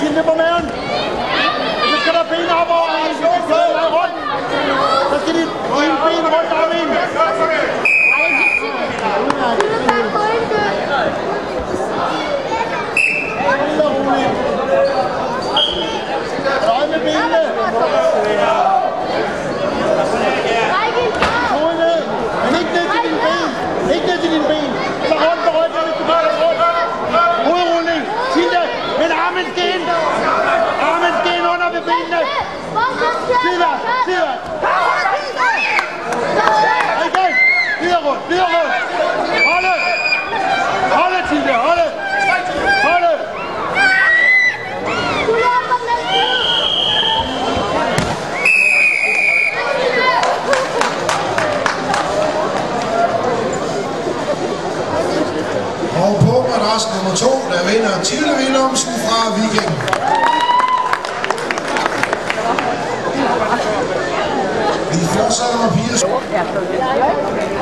Kinder på maven. Nu skal der ben op over ben. Så rundt på ryggen, hvis du bare rundt. Hovedrulling. Tilde. Men armen skal ind. Armen skal ind under ved benene. Sidder. Sidder. Igen. Videre rundt. Videre rundt. Holde. Holde, Tilde. Holde. Holde. Og på madras nummer 2, der vinder Tilde Willumsen fra Viking. Vi fortsætter med piger.